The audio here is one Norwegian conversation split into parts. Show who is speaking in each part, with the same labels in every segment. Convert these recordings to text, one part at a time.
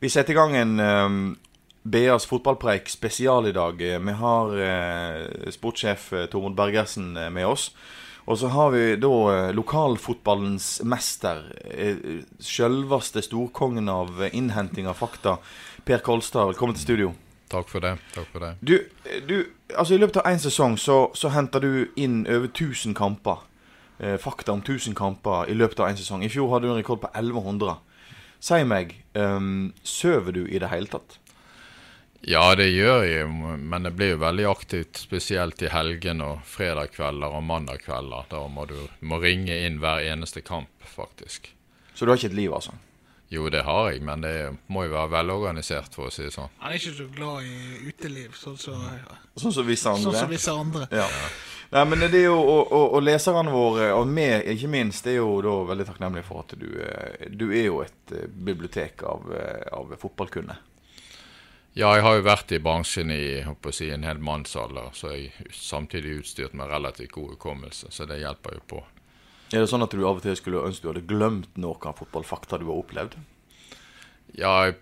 Speaker 1: Vi setter i gang en um, BAs fotballpreik spesial i dag. Vi har uh, sportssjef eh, Tormod Bergersen eh, med oss. Og så har vi da eh, lokalfotballens mester, Selveste sjølveste storkongen av eh, innhenting av fakta, Per Kolstad. Velkommen til studio.
Speaker 2: Takk for det. takk for det.
Speaker 1: Du, eh, du altså I løpet av én sesong så, så henter du inn over 1000 kamper. Eh, fakta om 1000 kamper i løpet av én sesong. I fjor hadde du en rekord på 1100. Si meg, um, sover du i det hele tatt?
Speaker 2: Ja, det gjør jeg, men det blir jo veldig aktivt, spesielt i helgen og fredagskvelder og mandagskvelder. Da må du må ringe inn hver eneste kamp, faktisk.
Speaker 1: Så du har ikke et liv, altså?
Speaker 2: Jo, det har jeg, men det må jo være velorganisert, for å si det sånn.
Speaker 3: Han er ikke så glad i uteliv, sånn som
Speaker 1: Sånn som visse andre?
Speaker 3: sånn som visse andre.
Speaker 1: Ja. Nei, men det er jo, og, og, og leserne våre, og vi ikke minst, er jo da veldig takknemlige for at du, eh, du er jo et eh, bibliotek av, eh, av fotballkunde.
Speaker 2: Ja, jeg har jo vært i bransjen i håper å si, en hel mannsalder, så jeg er samtidig utstyrt med relativt god hukommelse, så det hjelper jo på.
Speaker 1: Er det sånn at du av og til skulle ønske du hadde glemt noen fotballfakta du har opplevd?
Speaker 2: Ja, jeg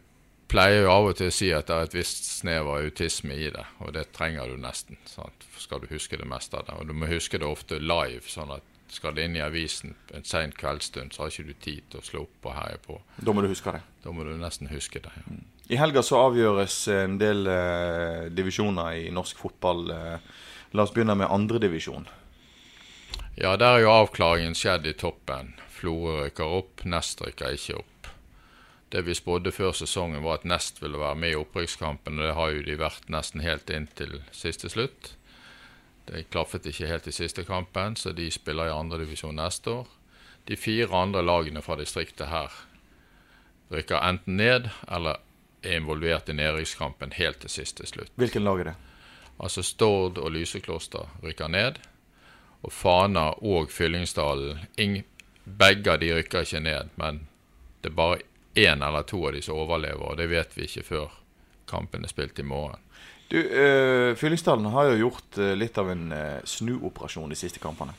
Speaker 2: pleier jo av og til å si at det er et visst snev av autisme i det, og det trenger du nesten. Sant? Skal du huske det meste av det. Og du må huske det ofte live, sånn at skal det inn i avisen en sen kveldsstund, så har ikke du tid til å slå opp og heie på.
Speaker 1: Da må du huske det.
Speaker 2: Da må du nesten huske det. Ja.
Speaker 1: I helga så avgjøres en del eh, divisjoner i norsk fotball. Eh, la oss begynne med andredivisjon.
Speaker 2: Ja, der er jo avklaringen skjedd i toppen. Florø rykker opp, Nest rykker ikke opp. Det vi spådde før sesongen var at Nest ville være med i opprykkskampen, og det har jo de vært nesten helt inn til siste slutt. Det klaffet ikke helt i siste kampen, så de spiller i andredivisjon neste år. De fire andre lagene fra distriktet her rykker enten ned eller er involvert i nedrykkskampen helt til siste slutt.
Speaker 1: Hvilken lag er det?
Speaker 2: Altså Stord og Lysekloster rykker ned. Og Fana og Fyllingsdalen Begge de rykker ikke ned, men det er bare én eller to av de som overlever, og det vet vi ikke før kampen er spilt i morgen.
Speaker 1: Du, uh, Fyllingsdalen har jo gjort uh, litt av en uh, snuoperasjon de siste kampene.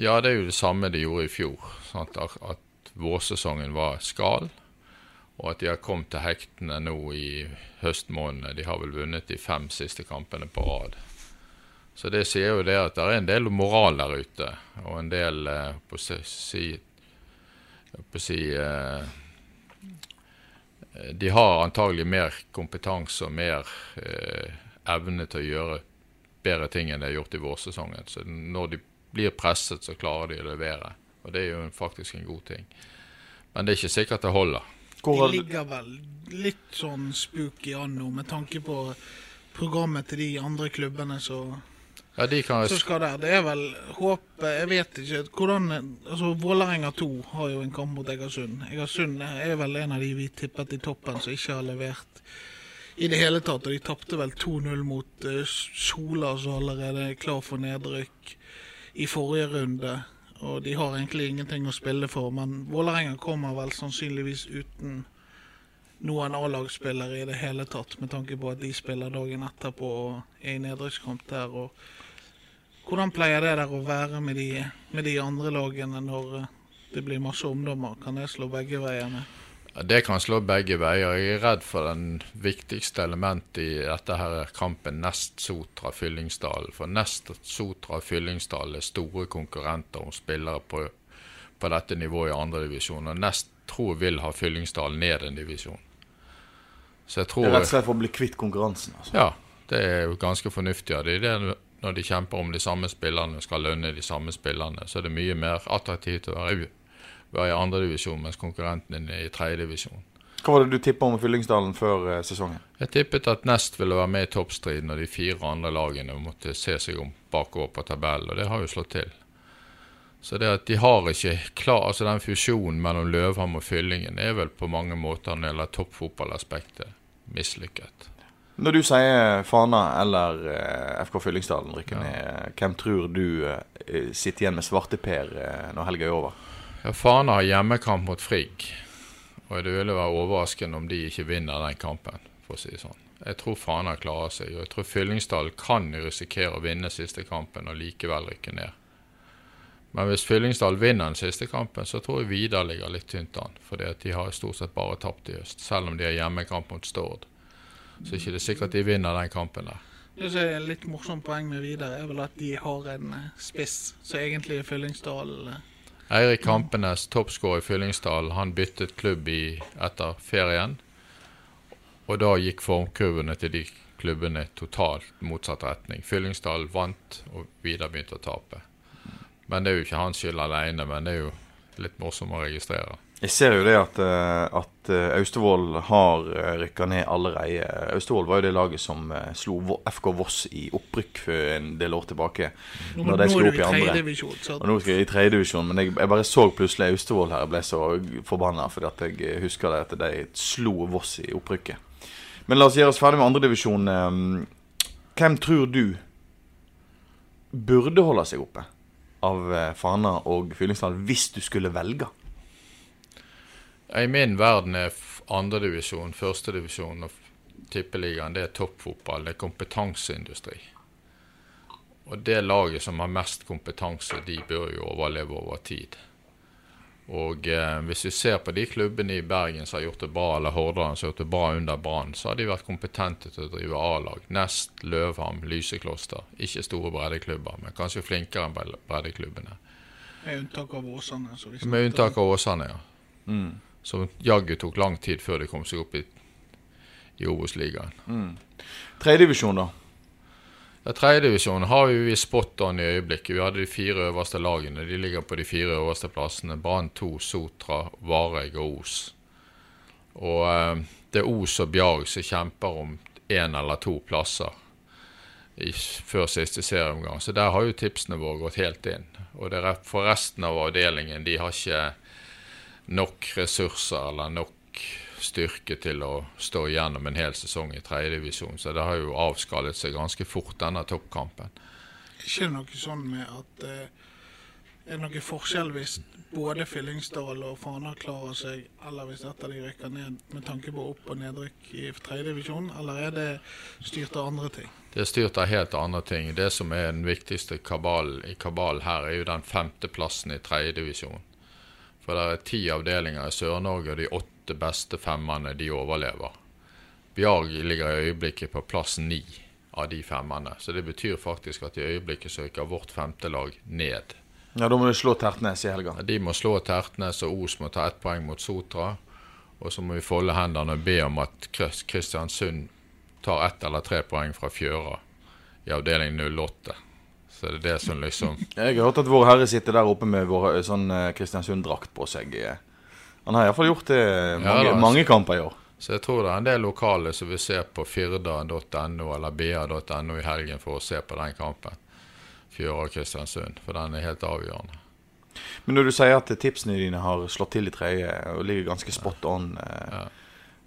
Speaker 2: Ja, det er jo det samme de gjorde i fjor. Sant? At, vårsesongen var skal, og at de har kommet til hektene nå i høstmånedene. De har vel vunnet de fem siste kampene på rad. Så det sier jo det at det er en del moral der ute, og en del eh, på å si, på å si eh, De har antagelig mer kompetanse og mer eh, evne til å gjøre bedre ting enn de har gjort i vårsesongen. Så når de blir presset, så klarer de å levere. Og det er jo faktisk en god ting. Men det er ikke sikkert det holder.
Speaker 3: De ligger vel litt sånn spooky an nå, med tanke på programmet til de andre klubbene som
Speaker 2: Ja, de kan
Speaker 3: som skal der. Det er vel håpet Jeg vet ikke hvordan Altså, Vålerenga 2 har jo en kamp mot Egersund. Egersund er vel en av de vi tippet i toppen som ikke har levert i det hele tatt. Og de tapte vel 2-0 mot uh, Sola, som allerede er klar for nedrykk i forrige runde. Og de har egentlig ingenting å spille for. Men Vålerenga kommer vel sannsynligvis uten noen A-lagsspillere i det hele tatt, med tanke på at de spiller dagen etterpå og er i nedrykkskamp der. og Hvordan pleier det der å være med de, med de andre lagene når eh, det blir masse ungdommer? Kan det slå begge veiene?
Speaker 2: Ja, Det kan slå begge veier. Jeg er redd for den viktigste elementet i dette her er kampen Nest Sotra Fyllingsdalen. For Nest Sotra Fyllingsdalen er store konkurrenter om spillere på, på dette nivået i andredivisjon. Og Nest tror vil ha Fyllingsdalen ned en divisjon. Så jeg
Speaker 1: Det er rett og slett for å bli kvitt konkurransen. altså.
Speaker 2: Ja, det er jo ganske fornuftig av dem. Det når de kjemper om de samme spillerne, skal lønne de samme spillerne, så er det mye mer attraktivt å være, i- være i andredivisjon, mens konkurrenten din er i tredjedivisjon.
Speaker 1: Hva var det du tippa om Fyllingsdalen før eh, sesongen?
Speaker 2: Jeg tippet at Nest ville være med i toppstriden, og de fire andre lagene måtte se seg om bakover på tabellen, og det har jo slått til. Så det at de har ikke klar, altså den fusjonen mellom Løvhamn og Fyllingen er vel på mange måter når det gjelder toppfotballaspektet mislykket.
Speaker 1: Når du sier Fana eller eh, FK Fyllingsdalen rykker ned, hvem tror du eh, sitter igjen med svarteper eh, når helga er over?
Speaker 2: Ja, Fana har hjemmekamp mot Frigg, og det ville være overraskende om de ikke vinner den kampen, for å si det sånn. Jeg tror Fana klarer seg, og jeg tror Fyllingsdalen kan risikere å vinne siste kampen og likevel rykke ned. Men hvis Fyllingsdal vinner den siste kampen, så tror jeg Vidar ligger litt tynt an. For de har stort sett bare tapt i øst, selv om de har hjemmekamp mot Stord. Så ikke det er sikkert de vinner den kampen der.
Speaker 3: Det som er litt morsomt poeng med Vidar, er vel at de har en eh, spiss, så egentlig er Fyllingsdal eh,
Speaker 2: Eirik Kampenes, toppskårer i Fyllingsdal, han byttet klubb i, etter ferien. Og da gikk formkurvene til de klubbene totalt motsatt retning. Fyllingsdal vant, og Vidar begynte å tape. Men det er jo ikke hans skyld alene, men det er jo litt morsomt å registrere.
Speaker 1: Jeg ser jo det at, eh, at eh, Austevoll har eh, rykka ned allerede. Austevoll var jo det laget som slo FK Voss i opprykk for en del år tilbake.
Speaker 3: Nå, når de nå er du i tredjedivisjon.
Speaker 1: Og nå skal jeg i tredjedivisjon, men jeg, jeg, bare så plutselig Austevoll her. og ble så forbanna fordi at jeg husker det at de slo Voss i opprykket. Men la oss gjøre oss ferdig med andredivisjon. Hvem tror du burde holde seg oppe? Av eh, Fana og Fyllingsdal hvis du skulle velge?
Speaker 2: I min verden er andredivisjon, førstedivisjon og tippeligaen det er toppfotball. Det er kompetanseindustri. Og det laget som har mest kompetanse, de bør jo overleve over tid. Og eh, hvis vi ser på de klubbene i Bergen som har gjort det bra, eller Hordaland som har gjort det bra under Brann, så har de vært kompetente til å drive A-lag. Nest, Løvham, Lysekloster. Ikke store breddeklubber, men kanskje flinkere enn breddeklubbene.
Speaker 3: Med unntak av Åsane.
Speaker 2: Med unntak av Åsane, ja. Mm. Som jaggu tok lang tid før de kom seg opp i, i Obos-ligaen.
Speaker 1: Mm. Tredjedivisjon, da?
Speaker 2: Ja, Tredjedivisjon har vi spot on i øyeblikket. Vi hadde de fire øverste lagene. De ligger på de fire øverste plassene. Brann 2, Sotra, Vareg og Os. Og eh, det er Os og Bjarg som kjemper om én eller to plasser i, før siste serieomgang. Så der har jo tipsene våre gått helt inn. Og det er for resten av avdelingen, de har ikke nok ressurser eller nok styrke til å stå igjennom en hel sesong i tredjedivisjon. Så det har jo avskallet seg ganske fort, denne toppkampen.
Speaker 3: Ikke noe sånn med at eh, Er det noe forskjell hvis både Fyllingsdal og Fana klarer seg, eller hvis et av de rykker ned med tanke på opp- og nedrykk i tredjedivisjon, eller er det styrt av andre ting?
Speaker 2: Det er styrt av helt andre ting. Det som er den viktigste kabalen i kabalen her, er jo den femteplassen i tredjedivisjon. For det er ti avdelinger i Sør-Norge, og de åtte beste femmerne de overlever. Bjarg ligger i øyeblikket på plass ni av de femmerne. Så det betyr faktisk at i øyeblikket søker vårt femte lag ned.
Speaker 1: Ja, Da må du slå Tertnes i helga.
Speaker 2: De må slå Tertnes, og Os må ta ett poeng mot Sotra. Og så må vi folde hendene og be om at Kristiansund tar ett eller tre poeng fra Fjøra i avdeling 08. Så det er det som liksom
Speaker 1: Jeg har hørt at Vår Herre sitter der oppe med vår sånn eh, Kristiansund-drakt på seg. Han har iallfall gjort det mange, ja, mange, kamper i år.
Speaker 2: Så jeg tror det er en del lokale som vil se på firda.no eller bia.no i helgen for å se på den kampen. Fjøra Kristiansund. For den er helt avgjørende.
Speaker 1: Men når du sier at tipsene dine har slått til i tredje og ligger ganske spot on, ja. ja.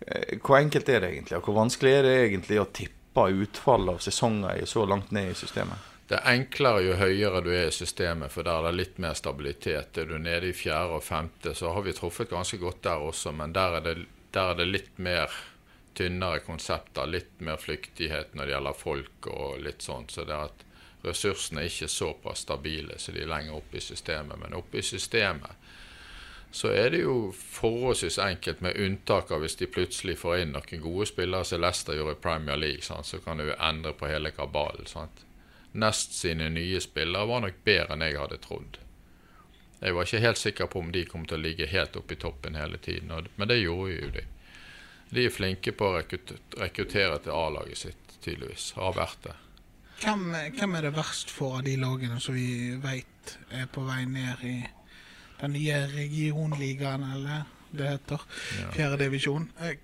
Speaker 1: Eh, hvor enkelt er det egentlig? Og hvor vanskelig er det egentlig å tippe utfall av sesonger så langt ned i systemet?
Speaker 2: Det er enklere jo høyere du er i systemet, for der er det litt mer stabilitet. Er du nede i fjerde og femte, så har vi truffet ganske godt der også, men der er det, der er det litt mer tynnere konsepter, litt mer flyktighet når det gjelder folk og litt sånn. Så det er at ressursene er ikke såpass stabile så de er lenger oppe i systemet. Men oppe i systemet så er det jo forholdsvis enkelt, med unntak av hvis de plutselig får inn noen gode spillere som Leicester gjorde i Premier League, sant? så kan du endre på hele kabalen. Sant? Nest sine nye spillere var nok bedre enn jeg hadde trodd. Jeg var ikke helt sikker på om de kom til å ligge helt oppe i toppen hele tiden, men det gjorde jo de. De er flinke på å rekruttere til A-laget sitt, tydeligvis. Har vært det.
Speaker 3: Hvem, hvem, er det verst for av de lagene som vi veit er på vei ned i den nye regionligaen, eller det heter, Fjerdedivisjon. Eh,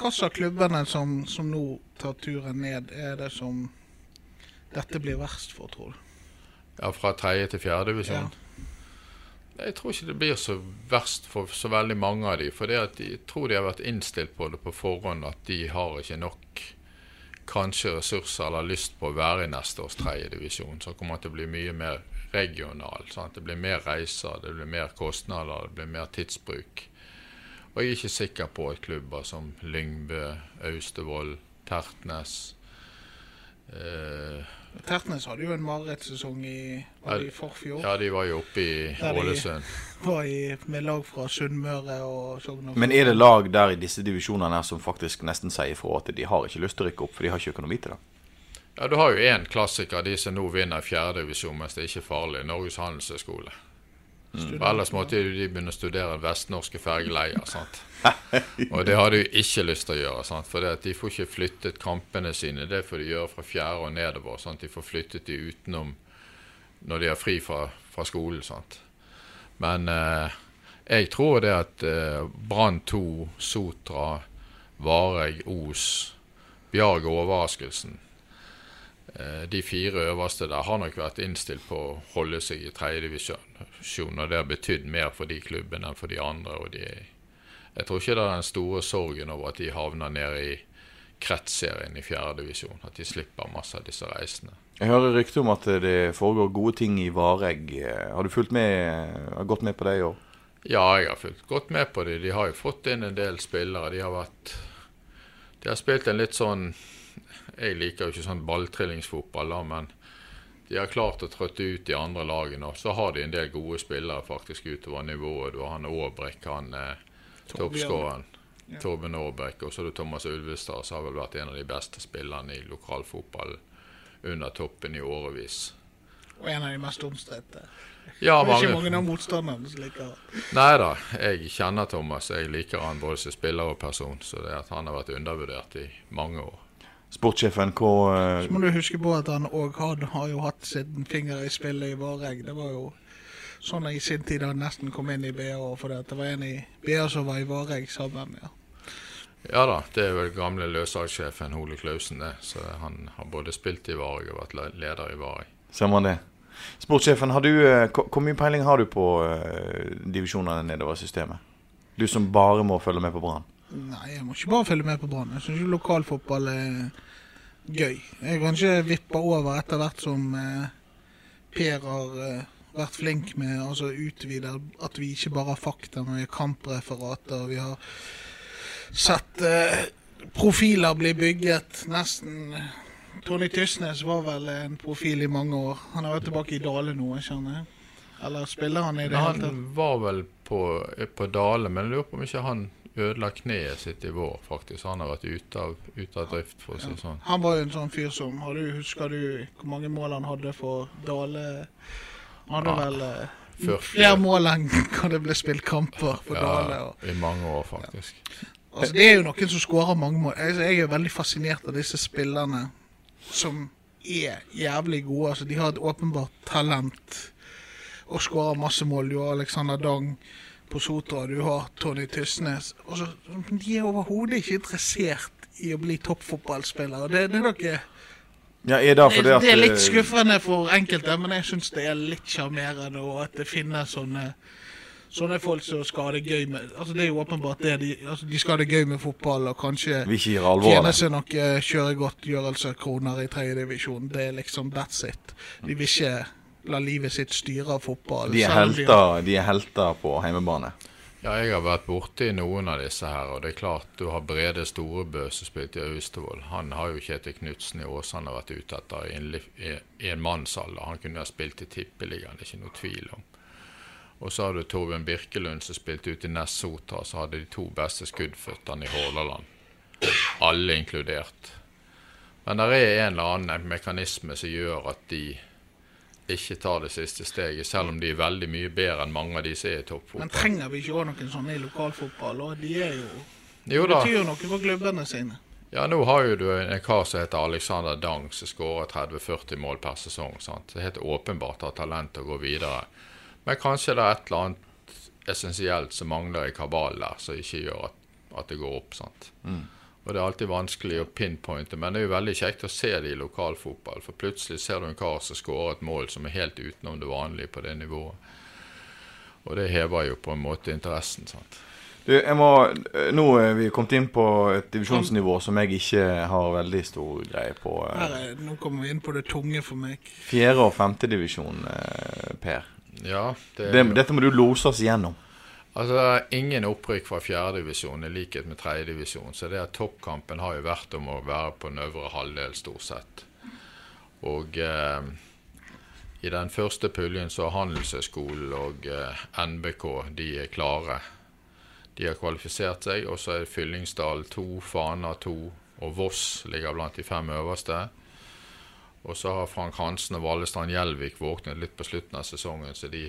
Speaker 3: hva slags klubbene som, som nå tar turen ned, er det som dette blir verst for, tror du?
Speaker 2: Ja, fra tredje til fjerde divisjon? Ja. Jeg tror ikke det blir så verst for så veldig mange av de, for de tror de har vært innstilt på det på forhånd, at de har ikke nok kanskje ressurser eller lyst på å være i neste års tredjedivisjon. Så kommer det til å bli mye mer regional. Sant? Det blir mer reiser, det blir mer kostnader, det blir mer tidsbruk. Og jeg er ikke sikker på at klubber som Lyngbø, Austevoll, Tertnes eh,
Speaker 3: Tertnes hadde jo en marerittsesong i, var i forfjor.
Speaker 2: Ja, de var jo oppe i
Speaker 3: de-
Speaker 2: Ålesund.
Speaker 3: Var i, med lag fra Sunnmøre og Sogn og
Speaker 1: Men er det lag der i disse divisjonene her som faktisk nesten sier ifra at de har ikke lyst til å rykke opp, for de har ikke økonomi til det?
Speaker 2: Ja, Du har jo én klassiker, de som nå vinner fjerdedivisjon mens det er ikke farlig. Norges handelshøyskole. For Ellers måtte jo de begynne å studere vestnorske fergeleier. sant? Og det hadde de ikke lyst til å gjøre. sant? For de får ikke flyttet kampene sine. Det får de gjøre fra fjerde og nedover. sant? De får flyttet de utenom når de har fri fra, fra skolen. sant? Men eh, jeg tror det at eh, Brann 2, Sotra, Vareg, Os, Bjarg og Overraskelsen Eh, De fire øverste der har nok vært innstilt på å holde seg i tredjedivisjon, og det har betydd mer for de klubbene enn for de andre. og de, Jeg tror ikke det er den store sorgen over at de havner ned i kretsserien i fjerdedivisjon. At de slipper masse av disse reisene.
Speaker 1: Jeg hører rykter om at det foregår gode ting i Varegg. Har du fulgt med, har gått med på det i år?
Speaker 2: Ja, jeg har fulgt godt med på det. De har jo fått inn en del spillere. De har vært De har spilt en litt sånn Jeg liker jo ikke sånn balltrillingsfotball, da, men de har klart å trøtte ut de andre lagene. Og så har de en del gode spillere faktisk utover nivået. Du har han Aabrek, han eh, toppskåreren. Torben Aabrek. Og så har du Thomas Ulvestad, som har vel vært en av de beste spillerne i lokalfotball under toppen i årevis.
Speaker 3: Og en av de mest omstridte.
Speaker 2: Ja,
Speaker 3: Det er ikke
Speaker 2: mange
Speaker 3: av motstanderne som liker han.
Speaker 2: Nei da, jeg kjenner Thomas. Jeg liker han både som spiller og person. Så det at han har vært undervurdert i mange år.
Speaker 1: Sportssjefen, hva eh,
Speaker 3: Så må du huske på at han òg har, jo hatt sin finger i spillet i Varegg. Det var jo sånn i sin tid han nesten kom inn i BA, for det var en i BA som var i Varegg sammen. ja.
Speaker 2: Ja da, det er vel gamle løssalgssjefen Ole Klausen, det. Så han har både spilt i Vareg og vært leder i Vareg.
Speaker 1: Ser man det? Sportssjefen, du, eh, hvor hvor mye peiling har du på eh, divisjonene nedover systemet? Du som bare må følge med på Brann.
Speaker 3: Nei, jeg må ikke bare følge med på Brann. Jeg syns lokalfotball er gøy. Jeg kan ikke vippe over etter hvert som eh, Per har eh, vært flink med altså utvide at vi ikke bare har fakta, men vi har kampreferater. Vi har sett eh, profiler bli bygget nesten Tony Tysnes var vel en profil i mange år. Han har vært tilbake i Dale nå, kjenner jeg. Eller spiller han i det hele tatt?
Speaker 2: han var vel på, på Dale, men jeg lurer på om ikke han ødela kneet sitt i vår, faktisk. Han har vært ute av, ute av drift, for å si det sånn.
Speaker 3: Han var jo en sånn fyr som har du, Husker du hvor mange mål han hadde for Dale? Han hadde
Speaker 2: Ja,
Speaker 3: vel eh, flere mål enn hva det ble spilt kamper for Dale. Og,
Speaker 2: i mange år, faktisk.
Speaker 3: altså, det er jo noen som skårer mange mål. Jeg, jeg er veldig fascinert av disse spillerne som er jævlig gode. Altså, de har et åpenbart talent og skårer masse mål. Du har Alexander Dang på Sotra, du har Tony Tysnes. altså, de er overhodet ikke interessert i å bli toppfotballspillere. Det, det er noe
Speaker 1: Ja, er det
Speaker 3: det, det er litt
Speaker 1: eh,
Speaker 3: skuffende for enkelte, men jeg syns det er litt sjarmerende at det finnes sånne Sånne folk som skal ha det gøy med Altså Det er jo åpenbart det. De, altså, de skal ha det gøy med fotball og kanskje tjene seg noen kjøregodtgjørelsekroner i tredjedivisjon. Det er liksom that's it. De vil ikke la livet sitt styre av fotball.
Speaker 1: De er helter, de er helter på heimebane.
Speaker 2: Ja, jeg har vært borti noen av disse her, og det er klart du har Brede Storebø som spilte i Austevoll. Han har jo Kjetil Knutsen i Åsane vært ute etter i en, mannsalder. Han kunne ha spilt i Tippeligaen, det er ikke noe tvil om. Og så har du Torbjørn Birkelund som spilte ute i Ness Sotra, så hadde de to beste skuddføttene i Hordaland. Alle inkludert. Men det er en eller annen mekanisme som gjør at de ikke tar det siste steget, selv om de er veldig mye bedre enn mange av de som er i toppfotball.
Speaker 3: Men trenger vi ikke òg noen sånne i lokalfotball? Og de er jo
Speaker 2: Jo da.
Speaker 3: betyr jo noe for klubbene sine.
Speaker 2: Ja, nå har jo du en kar som heter Alexander Dang, som skårer 30-40 mål per sesong. sant? Det er helt åpenbart har talent til å gå videre. Men kanskje det er et eller annet essensielt som mangler i kabalen der, som ikke gjør at, at det går opp. sant? Og det er alltid vanskelig å pinpointe, men det er jo veldig kjekt å se det i lokalfotball. For plutselig ser du en kar som skårer et mål som er helt utenom det vanlige på det nivået. Og det hever jo på en måte interessen. sant?
Speaker 1: Du, jeg må, nå er vi kommet inn på et divisjonsnivå som jeg ikke har veldig stor greie på.
Speaker 3: Her er, nå kommer vi inn på det tunge for meg.
Speaker 1: Fjerde- og femtedivisjon, eh, Per.
Speaker 2: Ja, det er
Speaker 1: Det, dette må du lose oss igjennom.
Speaker 2: Altså, det er ingen opprykk fra fjerdedivisjon i likhet med tredjedivisjon. Så det at toppkampen har jo vært om å være på den øvre halvdel, stort sett. Og eh, i den første puljen så er Handelshøyskolen og eh, NBK de er klare. De har kvalifisert seg. Og så er det Fyllingsdal 2, Fana 2 og Voss ligger blant de fem øverste. Og så har Frank Hansen og Vallestrand Gjelvik våknet litt på slutten av sesongen, så de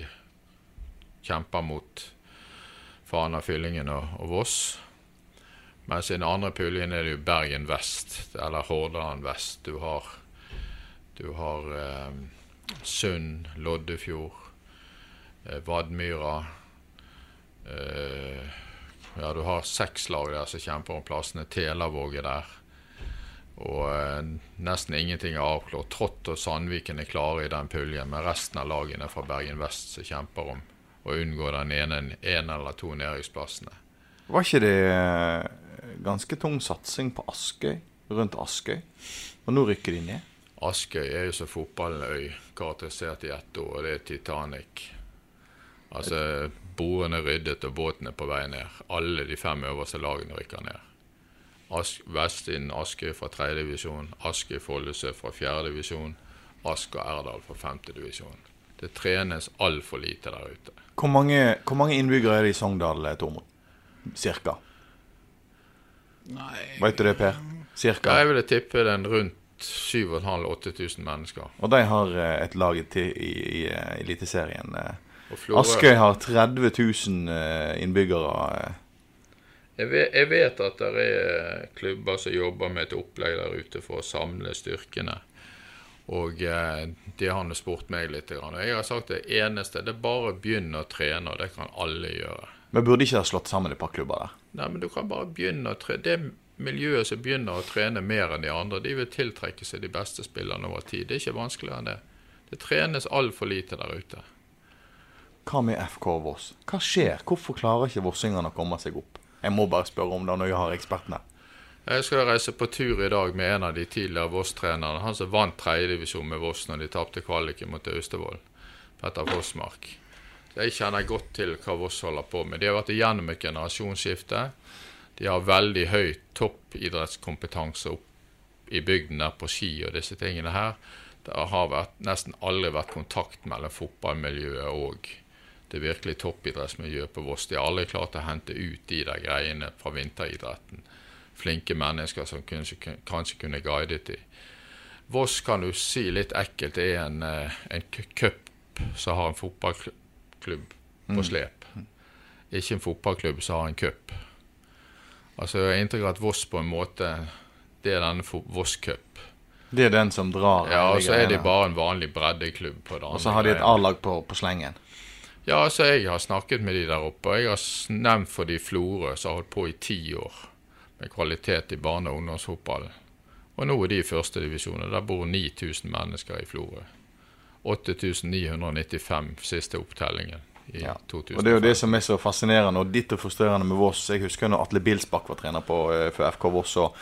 Speaker 2: kjemper mot Fana, Fyllingen og, og Voss. Mens i den andre puljen er det jo Bergen vest, eller Hordaland vest. Du har, du har eh, Sund, Loddefjord, eh, Vadmyra eh, Ja, du har seks lag der som kjemper om plassene. Telavåg er der. Og eh, nesten ingenting er avklart. Trått og Sandviken er klare i den puljen, men resten av lagene fra Bergen vest som kjemper om å unngå den ene, en eller to nedrykksplassene.
Speaker 1: Var ikke det eh, ganske tung satsing på Askøy, rundt Askøy? Og nå rykker de ned.
Speaker 2: Askøy er jo som fotballøy, karakterisert i ett ord, og det er Titanic. Altså, Bordene er ryddet og båten er på vei ned. Alle de fem øverste lagene rykker ned. Ask, Vestin Askøy fra tredjedivisjon, Askøy Follesø fra fjerdedivisjon, Ask og Erdal fra femtedivisjon. Det trenes altfor lite der ute.
Speaker 1: Hvor mange, hvor mange innbyggere er det i Sogndal, eh, Tormod? Cirka.
Speaker 3: Nei
Speaker 1: Vet du det, Per? Cirka.
Speaker 2: Jeg ville tippe den rundt 7500-8000 mennesker.
Speaker 1: Og de har eh, et lag i, i, i eh, Eliteserien. Askøy har 30 000 eh, innbyggere.
Speaker 2: Jeg vet, jeg vet at det er klubber som jobber med et opplegg der ute for å samle styrkene. Og eh, de har spurt meg litt. Og jeg har sagt det eneste det er bare å begynne å trene, og det kan alle gjøre.
Speaker 1: Men burde ikke ha slått sammen et par klubber der?
Speaker 2: Nei, men du kan bare begynne å trene. Det miljøet som begynner å trene mer enn de andre, de vil tiltrekke seg de beste spillerne over tid. Det er ikke vanskeligere enn det. Det trenes altfor lite der ute.
Speaker 1: Hva med FK Voss? Hva skjer? Hvorfor klarer ikke vossingene å komme seg opp? Jeg må bare spørre om det når jeg har ekspertene.
Speaker 2: Jeg skal reise på tur i dag med en av de tidligere Voss-trenerne. Han som vant tredjedivisjon med Voss når de tapte kvaliken mot Austevoll. Petter Fossmark. Jeg kjenner godt til hva Voss holder på med. De har vært igjennom et generasjonsskifte. De har veldig høy toppidrettskompetanse opp i bygden der på ski og disse tingene her. Det har vært, nesten aldri vært kontakt mellom fotballmiljøet og det virkelig toppidrettsmiljøet på Voss. De har aldri klart å hente ut de der greiene fra vinteridretten. Flinke mennesker som kanskje, kanskje kunne guidet dem. Voss kan du si litt ekkelt er en, eh, en cup som har en fotballklubb på slep. Ikke en fotballklubb som har en cup. Altså jeg har inntrykk av at Voss på en måte det er denne Voss Cup.
Speaker 1: Det er den som drar
Speaker 2: Ja, og så er de bare en vanlig breddeklubb på det
Speaker 1: Og så har de et. A-lag på, på slengen.
Speaker 2: Ja, altså jeg har snakket med de der oppe, jeg har nevnt for de Florø som har holdt på i ti år med kvalitet i barne- og ungdomsfotball. Og nå er de i førstedivisjonen. der bor 9000 mennesker i Florø. 8995 siste opptellingen i
Speaker 1: Ja.
Speaker 2: 2005.
Speaker 1: Og det er jo det som er så fascinerende og ditt og frustrerende med Voss. Jeg husker når Atle Bilsbakk var trener på, eh, for FK Voss, og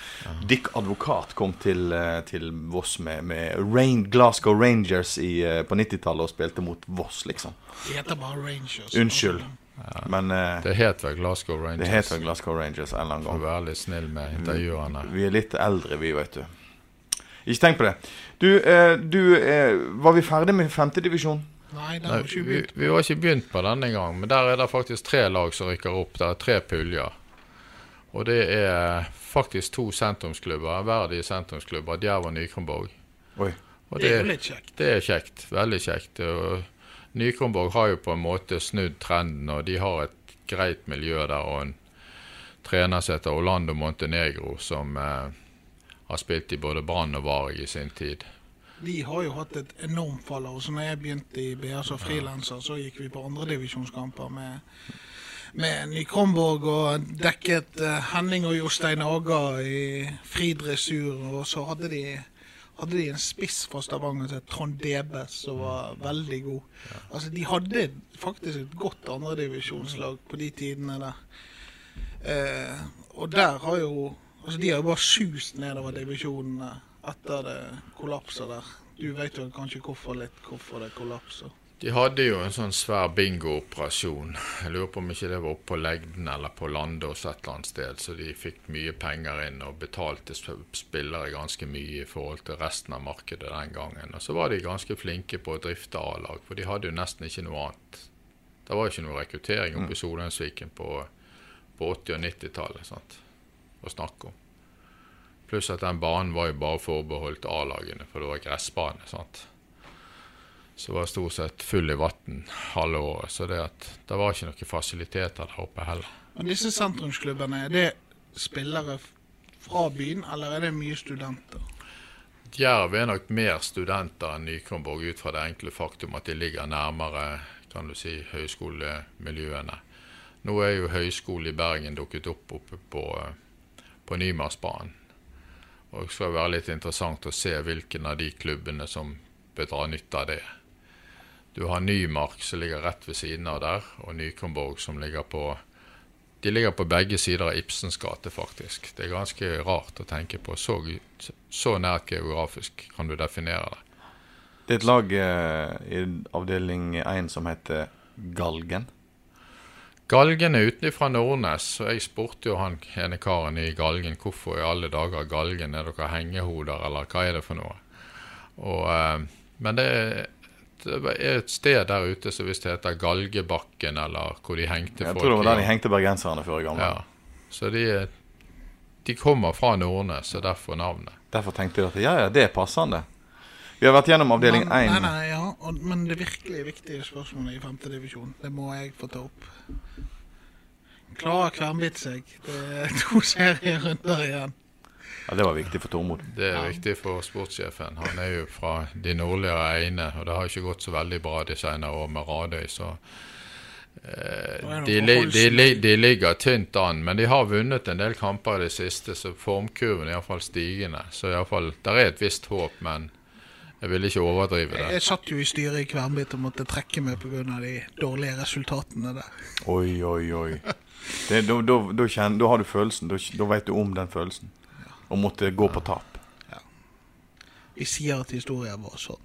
Speaker 1: Dick Advokat kom til, eh, til Voss med, med Rain, Glasgow Rangers i, eh, på 90-tallet og spilte mot Voss, liksom.
Speaker 3: De heter bare Rangers.
Speaker 1: Unnskyld. Men eh,
Speaker 2: Det het vel Glasgow Rangers.
Speaker 1: det heter Glasgow Rangers en eller annen
Speaker 2: For å være litt snill med intervjuerne.
Speaker 1: Vi er litt eldre, vi, vet du. Ikke tenk på det. Du, eh, du eh, var vi ferdig med femtedivisjon?
Speaker 3: Nei, det
Speaker 2: Nei,
Speaker 3: ikke
Speaker 2: vi,
Speaker 3: begynt.
Speaker 2: vi var ikke begynt på denne gang, men der er det faktisk tre lag som rykker opp. Det er tre puljer. Og det er faktisk to sentrumsklubber, verdige sentrumsklubber, Djerv og Nykronborg.
Speaker 1: Oi.
Speaker 2: Og
Speaker 3: Det er jo litt kjekt.
Speaker 2: Det er kjekt. Veldig kjekt. Og Nykronborg har jo på en måte snudd trenden, og de har et greit miljø der. Og en trener som heter Orlando Montenegro, som eh, har spilt i både Brann og Varg i sin tid.
Speaker 3: De har jo hatt et enormt fall. Og så når jeg begynte i BA som frilanser, så gikk vi på andredivisjonskamper med, med Ny-Kronborg og dekket eh, Henning og Jostein Aga i fri dressur. Og så hadde de, hadde de en spiss fra Stavanger som het Trond Debes, som var veldig god. Altså, De hadde faktisk et godt andredivisjonslag på de tidene der. Eh, og der har jo Altså, de har jo bare sust nedover divisjonene etter det kollapset der. Du vet jo kanskje hvorfor litt hvorfor det kollapser.
Speaker 2: De hadde jo en sånn svær bingooperasjon. Jeg lurer på om ikke det var oppe på Legden eller på Landås et eller annet sted, så de fikk mye penger inn og betalte spillere ganske mye i forhold til resten av markedet den gangen. Og så var de ganske flinke på å drifte A-lag, for de hadde jo nesten ikke noe annet. Det var jo ikke noe rekruttering oppe i Solheimsviken på, på 80- og 90-tallet å snakke om. Pluss at den banen var jo bare forbeholdt A-lagene, for det var gressbane. sant? Så var stort sett full i vann halve året. Så det, at, det var ikke noen fasiliteter der oppe heller.
Speaker 3: Men disse sentrumsklubbene, er det spillere fra byen, eller er det mye studenter?
Speaker 2: Jerv er nok mer studenter enn Nykronborg ut fra det enkle faktum at de ligger nærmere kan du si, høyskolemiljøene. Nå er jo Høgskolen i Bergen dukket opp oppe på, på Nymarsbanen. Og det skal være litt interessant å se hvilken av de klubbene som bør dra nytte av det. Du har Nymark som ligger rett ved siden av der, og Nykomborg som ligger på De ligger på begge sider av Ibsens gate, faktisk. Det er ganske rart å tenke på. Så, så nært geografisk kan du definere det.
Speaker 1: Det er et lag eh, i avdeling 1 som heter Galgen.
Speaker 2: Galgen er utenfra Nordnes, og jeg spurte jo han ene karen i Galgen hvorfor i alle dager Galgen, er dere hengehoder, eller hva er det for noe? Og, eh, men det er, det er et sted der ute som visst heter Galgebakken, eller hvor de hengte
Speaker 1: Jeg
Speaker 2: folk.
Speaker 1: tror det var der de hengte bergenserne før i gamle.
Speaker 2: Ja. Så de, de kommer fra Nordnes, og derfor navnet.
Speaker 1: Derfor tenkte jeg at ja, ja, det er passende. Vi har vært gjennom avdeling
Speaker 3: én.
Speaker 1: 1.
Speaker 3: Nei, nei, ja, og, men det virkelig viktige spørsmålet i femte divisjon, det må jeg få ta opp. Klarer Kvernbitt seg? Det er to serierunder igjen.
Speaker 1: Ja, det var viktig for Tormod.
Speaker 2: Det er viktig for sportssjefen. Han er jo fra de nordligere egne, og det har ikke gått så veldig bra de senere år med Radøy, så eh, de, li, de, li, de ligger tynt an, men de har vunnet en del kamper i det siste, så formkurven er iallfall stigende. Så i alle fall, der er et visst håp, men jeg vil ikke overdrive det.
Speaker 3: Jeg satt jo i styret i Kvernbit og måtte trekke meg pga. de dårlige resultatene der.
Speaker 1: Oi, oi, oi. Da har du følelsen. Da da vet du om den følelsen. Å måtte gå på tap.
Speaker 3: Vi sier at historien var sånn.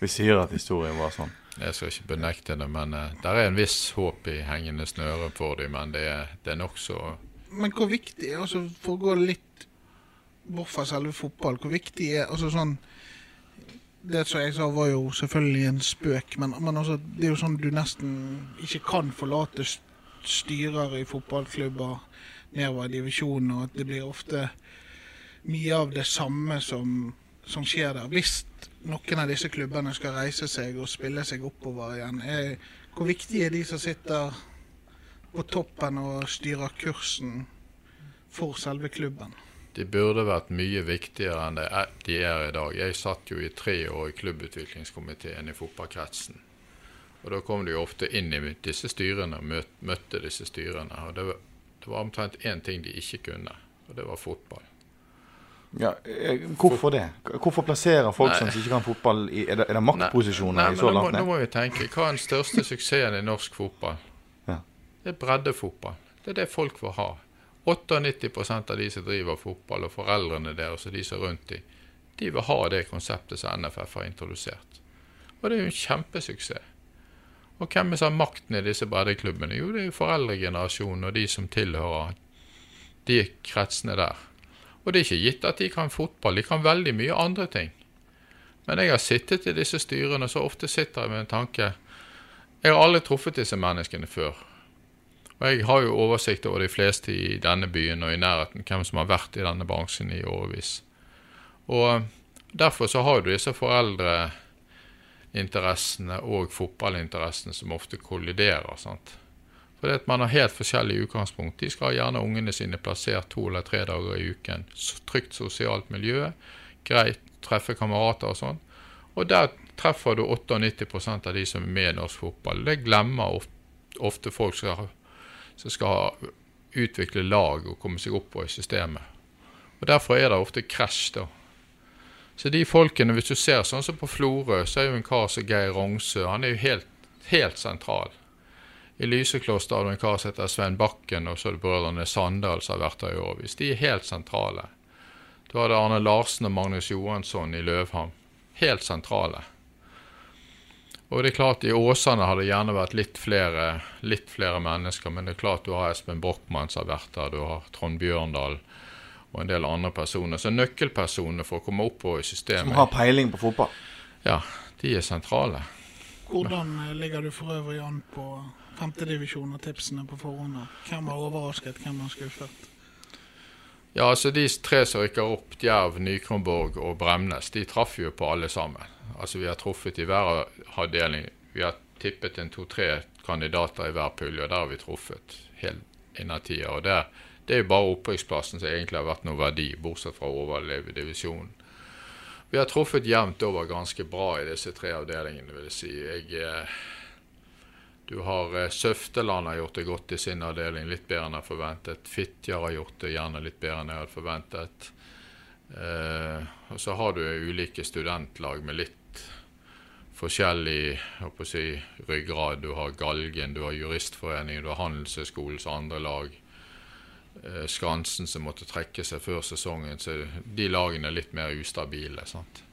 Speaker 1: Vi sier at historien var sånn.
Speaker 2: Jeg skal ikke benekte det, men uh, der er en viss håp i hengende snøre for dem, men det er, det er nokså
Speaker 3: Men hvor viktig altså For å gå litt bort fra selve fotball, hvor viktig er altså sånn Det som jeg sa, var jo selvfølgelig en spøk, men, men altså, det er jo sånn du nesten ikke kan forlate styrer i fotballklubber nedover i divisjonen, og at det blir ofte mye av det samme som, som skjer der. Hvis noen av disse klubbene skal reise seg og spille seg oppover igjen, er, hvor viktig er de som sitter på toppen og styrer kursen for selve klubben?
Speaker 2: De burde vært mye viktigere enn de er, i dag. Jeg satt jo i tre år i klubbutviklingskomiteen i fotballkretsen. Og da kom jo ofte inn i disse styrene og møtte disse styrene. Og det var omtrent én ting de ikke kunne, og det var fotball.
Speaker 1: Ja, eh, hvorfor det? Hvorfor plasserer folk
Speaker 2: Nei.
Speaker 1: som ikke kan fotball i Er det, er det maktposisjoner
Speaker 2: Nei,
Speaker 1: i så
Speaker 2: nå må, nå må vi tenke. Hva er den største suksessen i norsk fotball?
Speaker 1: Ja.
Speaker 2: Det er breddefotball. Det er det folk vil ha. 98 av de som driver fotball, og foreldrene deres og de som er rundt dem, de vil ha det konseptet som NFF har introdusert. Og det er jo en kjempesuksess. Og hvem er som har makten i disse breddeklubbene? Jo, det er jo foreldregenerasjonen og de som tilhører de kretsene der. Og det er ikke gitt at de kan fotball, de kan veldig mye andre ting. Men jeg har sittet i disse styrene, og så ofte sitter jeg med en tanke Jeg har aldri truffet disse menneskene før. Og jeg har jo oversikt over de fleste i denne byen og i nærheten, hvem som har vært i denne bransjen i årevis. Og derfor så har du disse foreldreinteressene og fotballinteressene som ofte kolliderer. sant? Fordi man har helt forskjellig utgangspunkt. De skal gjerne ungene sine plassert to eller tre dager i uken. Trygt sosialt miljø, greit treffe kamerater og sånn. Og der treffer du 98% av de som er med i norsk fotball. Det glemmer ofte, folk som skal utvikle lag og komme seg oppover i systemet. Og Derfor er det ofte krasj, da. Så de folkene, hvis du ser sånn som på Florø, så er jo en kar som Geir Rongsø, han er jo helt, helt sentral. I Lysekloster har du en kar som heter Svein Bakken, og så er det brødrene Sandal som har vært der i årevis. De er helt sentrale. Du hadde Arne Larsen og Magnus Johansson i Løvhamn. Helt sentrale. Og det er klart I Åsane har det gjerne vært litt flere, litt flere mennesker, men det er klart du har Espen Brochmann som har vært der, du har Trond Bjørndal og en del andre personer. Så nøkkelpersonene for å komme oppover i systemet
Speaker 1: Som har peiling på fotball?
Speaker 2: Ja, de er sentrale.
Speaker 3: Hvordan eh, ligger du for øvrig an på femtedivisjon og tipsene på forhånd? Hvem har overrasket, hvem har skuffet?
Speaker 2: Ja, altså De tre som rykker opp, Djerv, Nykronborg og Bremnes, de traff jo på alle sammen. Altså Vi har truffet i hver avdeling. Vi har tippet en to-tre kandidater i hver pulje, og der har vi truffet helt innertida. Og der, det er jo bare opprykksplassen som egentlig har vært noe verdi, bortsett fra å overleve divisjonen. Vi har truffet jevnt over ganske bra i disse tre avdelingene, vil jeg si. Jeg, eh, du har eh, Søfteland har gjort det godt i sin avdeling, litt bedre enn jeg forventet. Fitjar har gjort det gjerne litt bedre enn jeg hadde forventet. Eh, og så har du ulike studentlag med litt forskjellig si, ryggrad. Du har Galgen, du har Juristforeningen, du har Handelshøyskolens andre lag. Eh, Skansen som måtte trekke seg før sesongen, så de lagene er litt mer ustabile. Sant?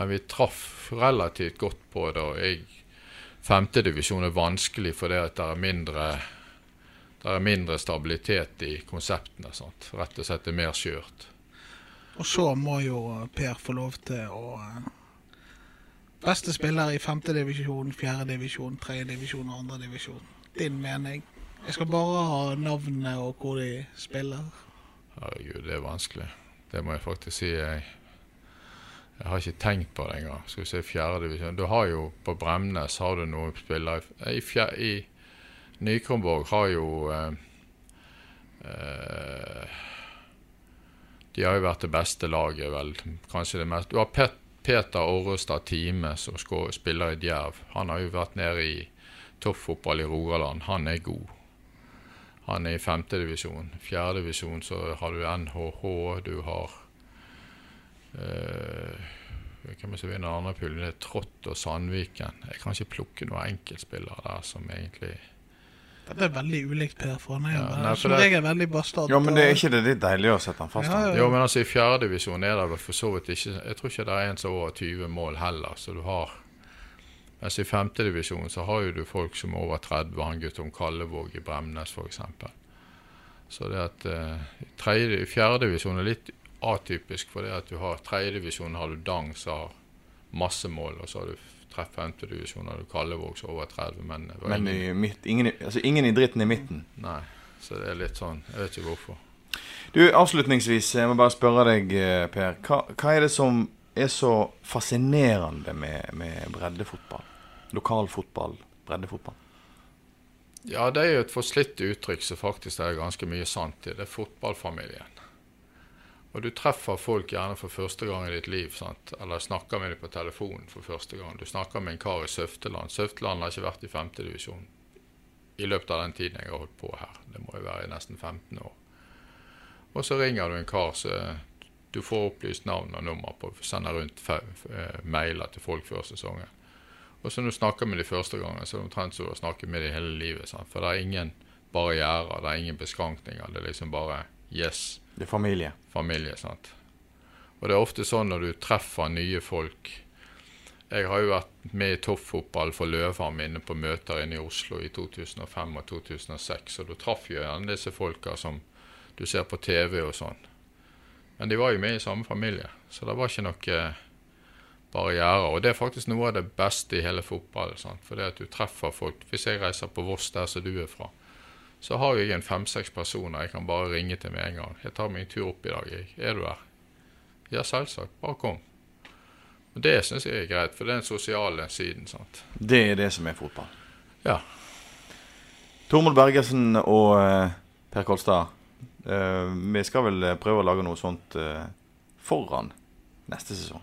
Speaker 2: Men vi traff relativt godt på det. og jeg Femtedivisjon er vanskelig fordi det er mindre det er mindre stabilitet i konseptene. Sant? Rett og slett er mer skjørt.
Speaker 3: Og så må jo Per få lov til å eh, Beste spiller i femtedivisjon, fjerdedivisjon, tredjedivisjon og andredivisjon. Din mening? Jeg skal bare ha navnet og hvor de spiller.
Speaker 2: Herregud, det er vanskelig. Det må jeg faktisk si. Jeg, jeg har ikke tenkt på det engang. Skal vi se fjerdedivisjon. Du har jo på Bremnes har du noen spillere I, fjer, i Nykronborg har jo eh, eh, De har jo vært det beste laget, vel. Kanskje det mest Du har Pet, Peter Orrestad Time, som spiller i Djerv. Han har jo vært nede i toppfotball i Rogaland. Han er god. Han er i femtedivisjon. Fjerdedivisjon så har du NHH, du har Hvem er vinner andre puljen? Det er Trått og Sandviken. Jeg kan ikke plukke noen enkeltspillere der som egentlig
Speaker 3: det er veldig ulikt Per, er ja, som regel veldig bastard.
Speaker 1: Jo, men det er ikke det litt deilig å sette han fast? Ja,
Speaker 2: ja. Jo, men altså i fjerdedivisjon er det for så vidt ikke Jeg tror ikke det er en som er over 20 mål heller, så du har mens i femtedivisjon så har jo du folk som er over 30, han Guttorm Kallevåg i Bremnes f.eks. Så det at uh, fjerdedivisjon er litt atypisk, for det at du har tredjedivisjon har du Dang som har masse mål, og så har du treff femtedivisjon du Kallevåg som over 30. Men,
Speaker 1: men i midt, ingen, altså ingen i dritten i midten?
Speaker 2: Nei, så det er litt sånn Jeg vet ikke hvorfor.
Speaker 1: Du, Avslutningsvis, jeg må bare spørre deg, eh, Per. Hva, hva er det som er så fascinerende med, med breddefotball? Lokalfotball, breddefotball?
Speaker 2: Ja, det er jo et forslitt uttrykk som faktisk er ganske mye sant i. Det er fotballfamilien. Og du treffer folk gjerne for første gang i ditt liv, sant? eller snakker med dem på telefonen for første gang. Du snakker med en kar i Søfteland. Søfteland har ikke vært i femtedivisjon i løpet av den tiden jeg har holdt på her. Det må jo være i nesten 15 år. Og så ringer du en kar som du får opplyst navn og nummer på, sender rundt eh, mailer til folk før sesongen. Og så når du snakker med de første gangen, så er det omtrent som å snakke med dem hele livet. Sant? For det er ingen barrierer, det er ingen beskrankninger. Det er liksom bare yes.
Speaker 1: Det er familie.
Speaker 2: Familie, sant. Og det er ofte sånn når du treffer nye folk Jeg har jo vært med i toppfotball for Løvhamn inne på møter inne i Oslo i 2005 og 2006, og da traff jo gjerne disse folka som du ser på TV og sånn. Men de var jo med i samme familie, så det var ikke noe barrierer. Og det er faktisk noe av det beste i hele fotballen. For det at du treffer folk. Hvis jeg reiser på Voss, der som du er fra, så har jeg en fem-seks personer jeg kan bare ringe til med en gang. 'Jeg tar meg en tur opp i dag, jeg. Er du der?' Ja, selvsagt. Bare kom. Og Det syns jeg er greit, for det er den sosiale siden. sant?
Speaker 1: Det er det som er fotball.
Speaker 2: Ja.
Speaker 1: Tormod Bergersen og uh, Per Kolstad, uh, vi skal vel prøve å lage noe sånt uh, foran neste sesong?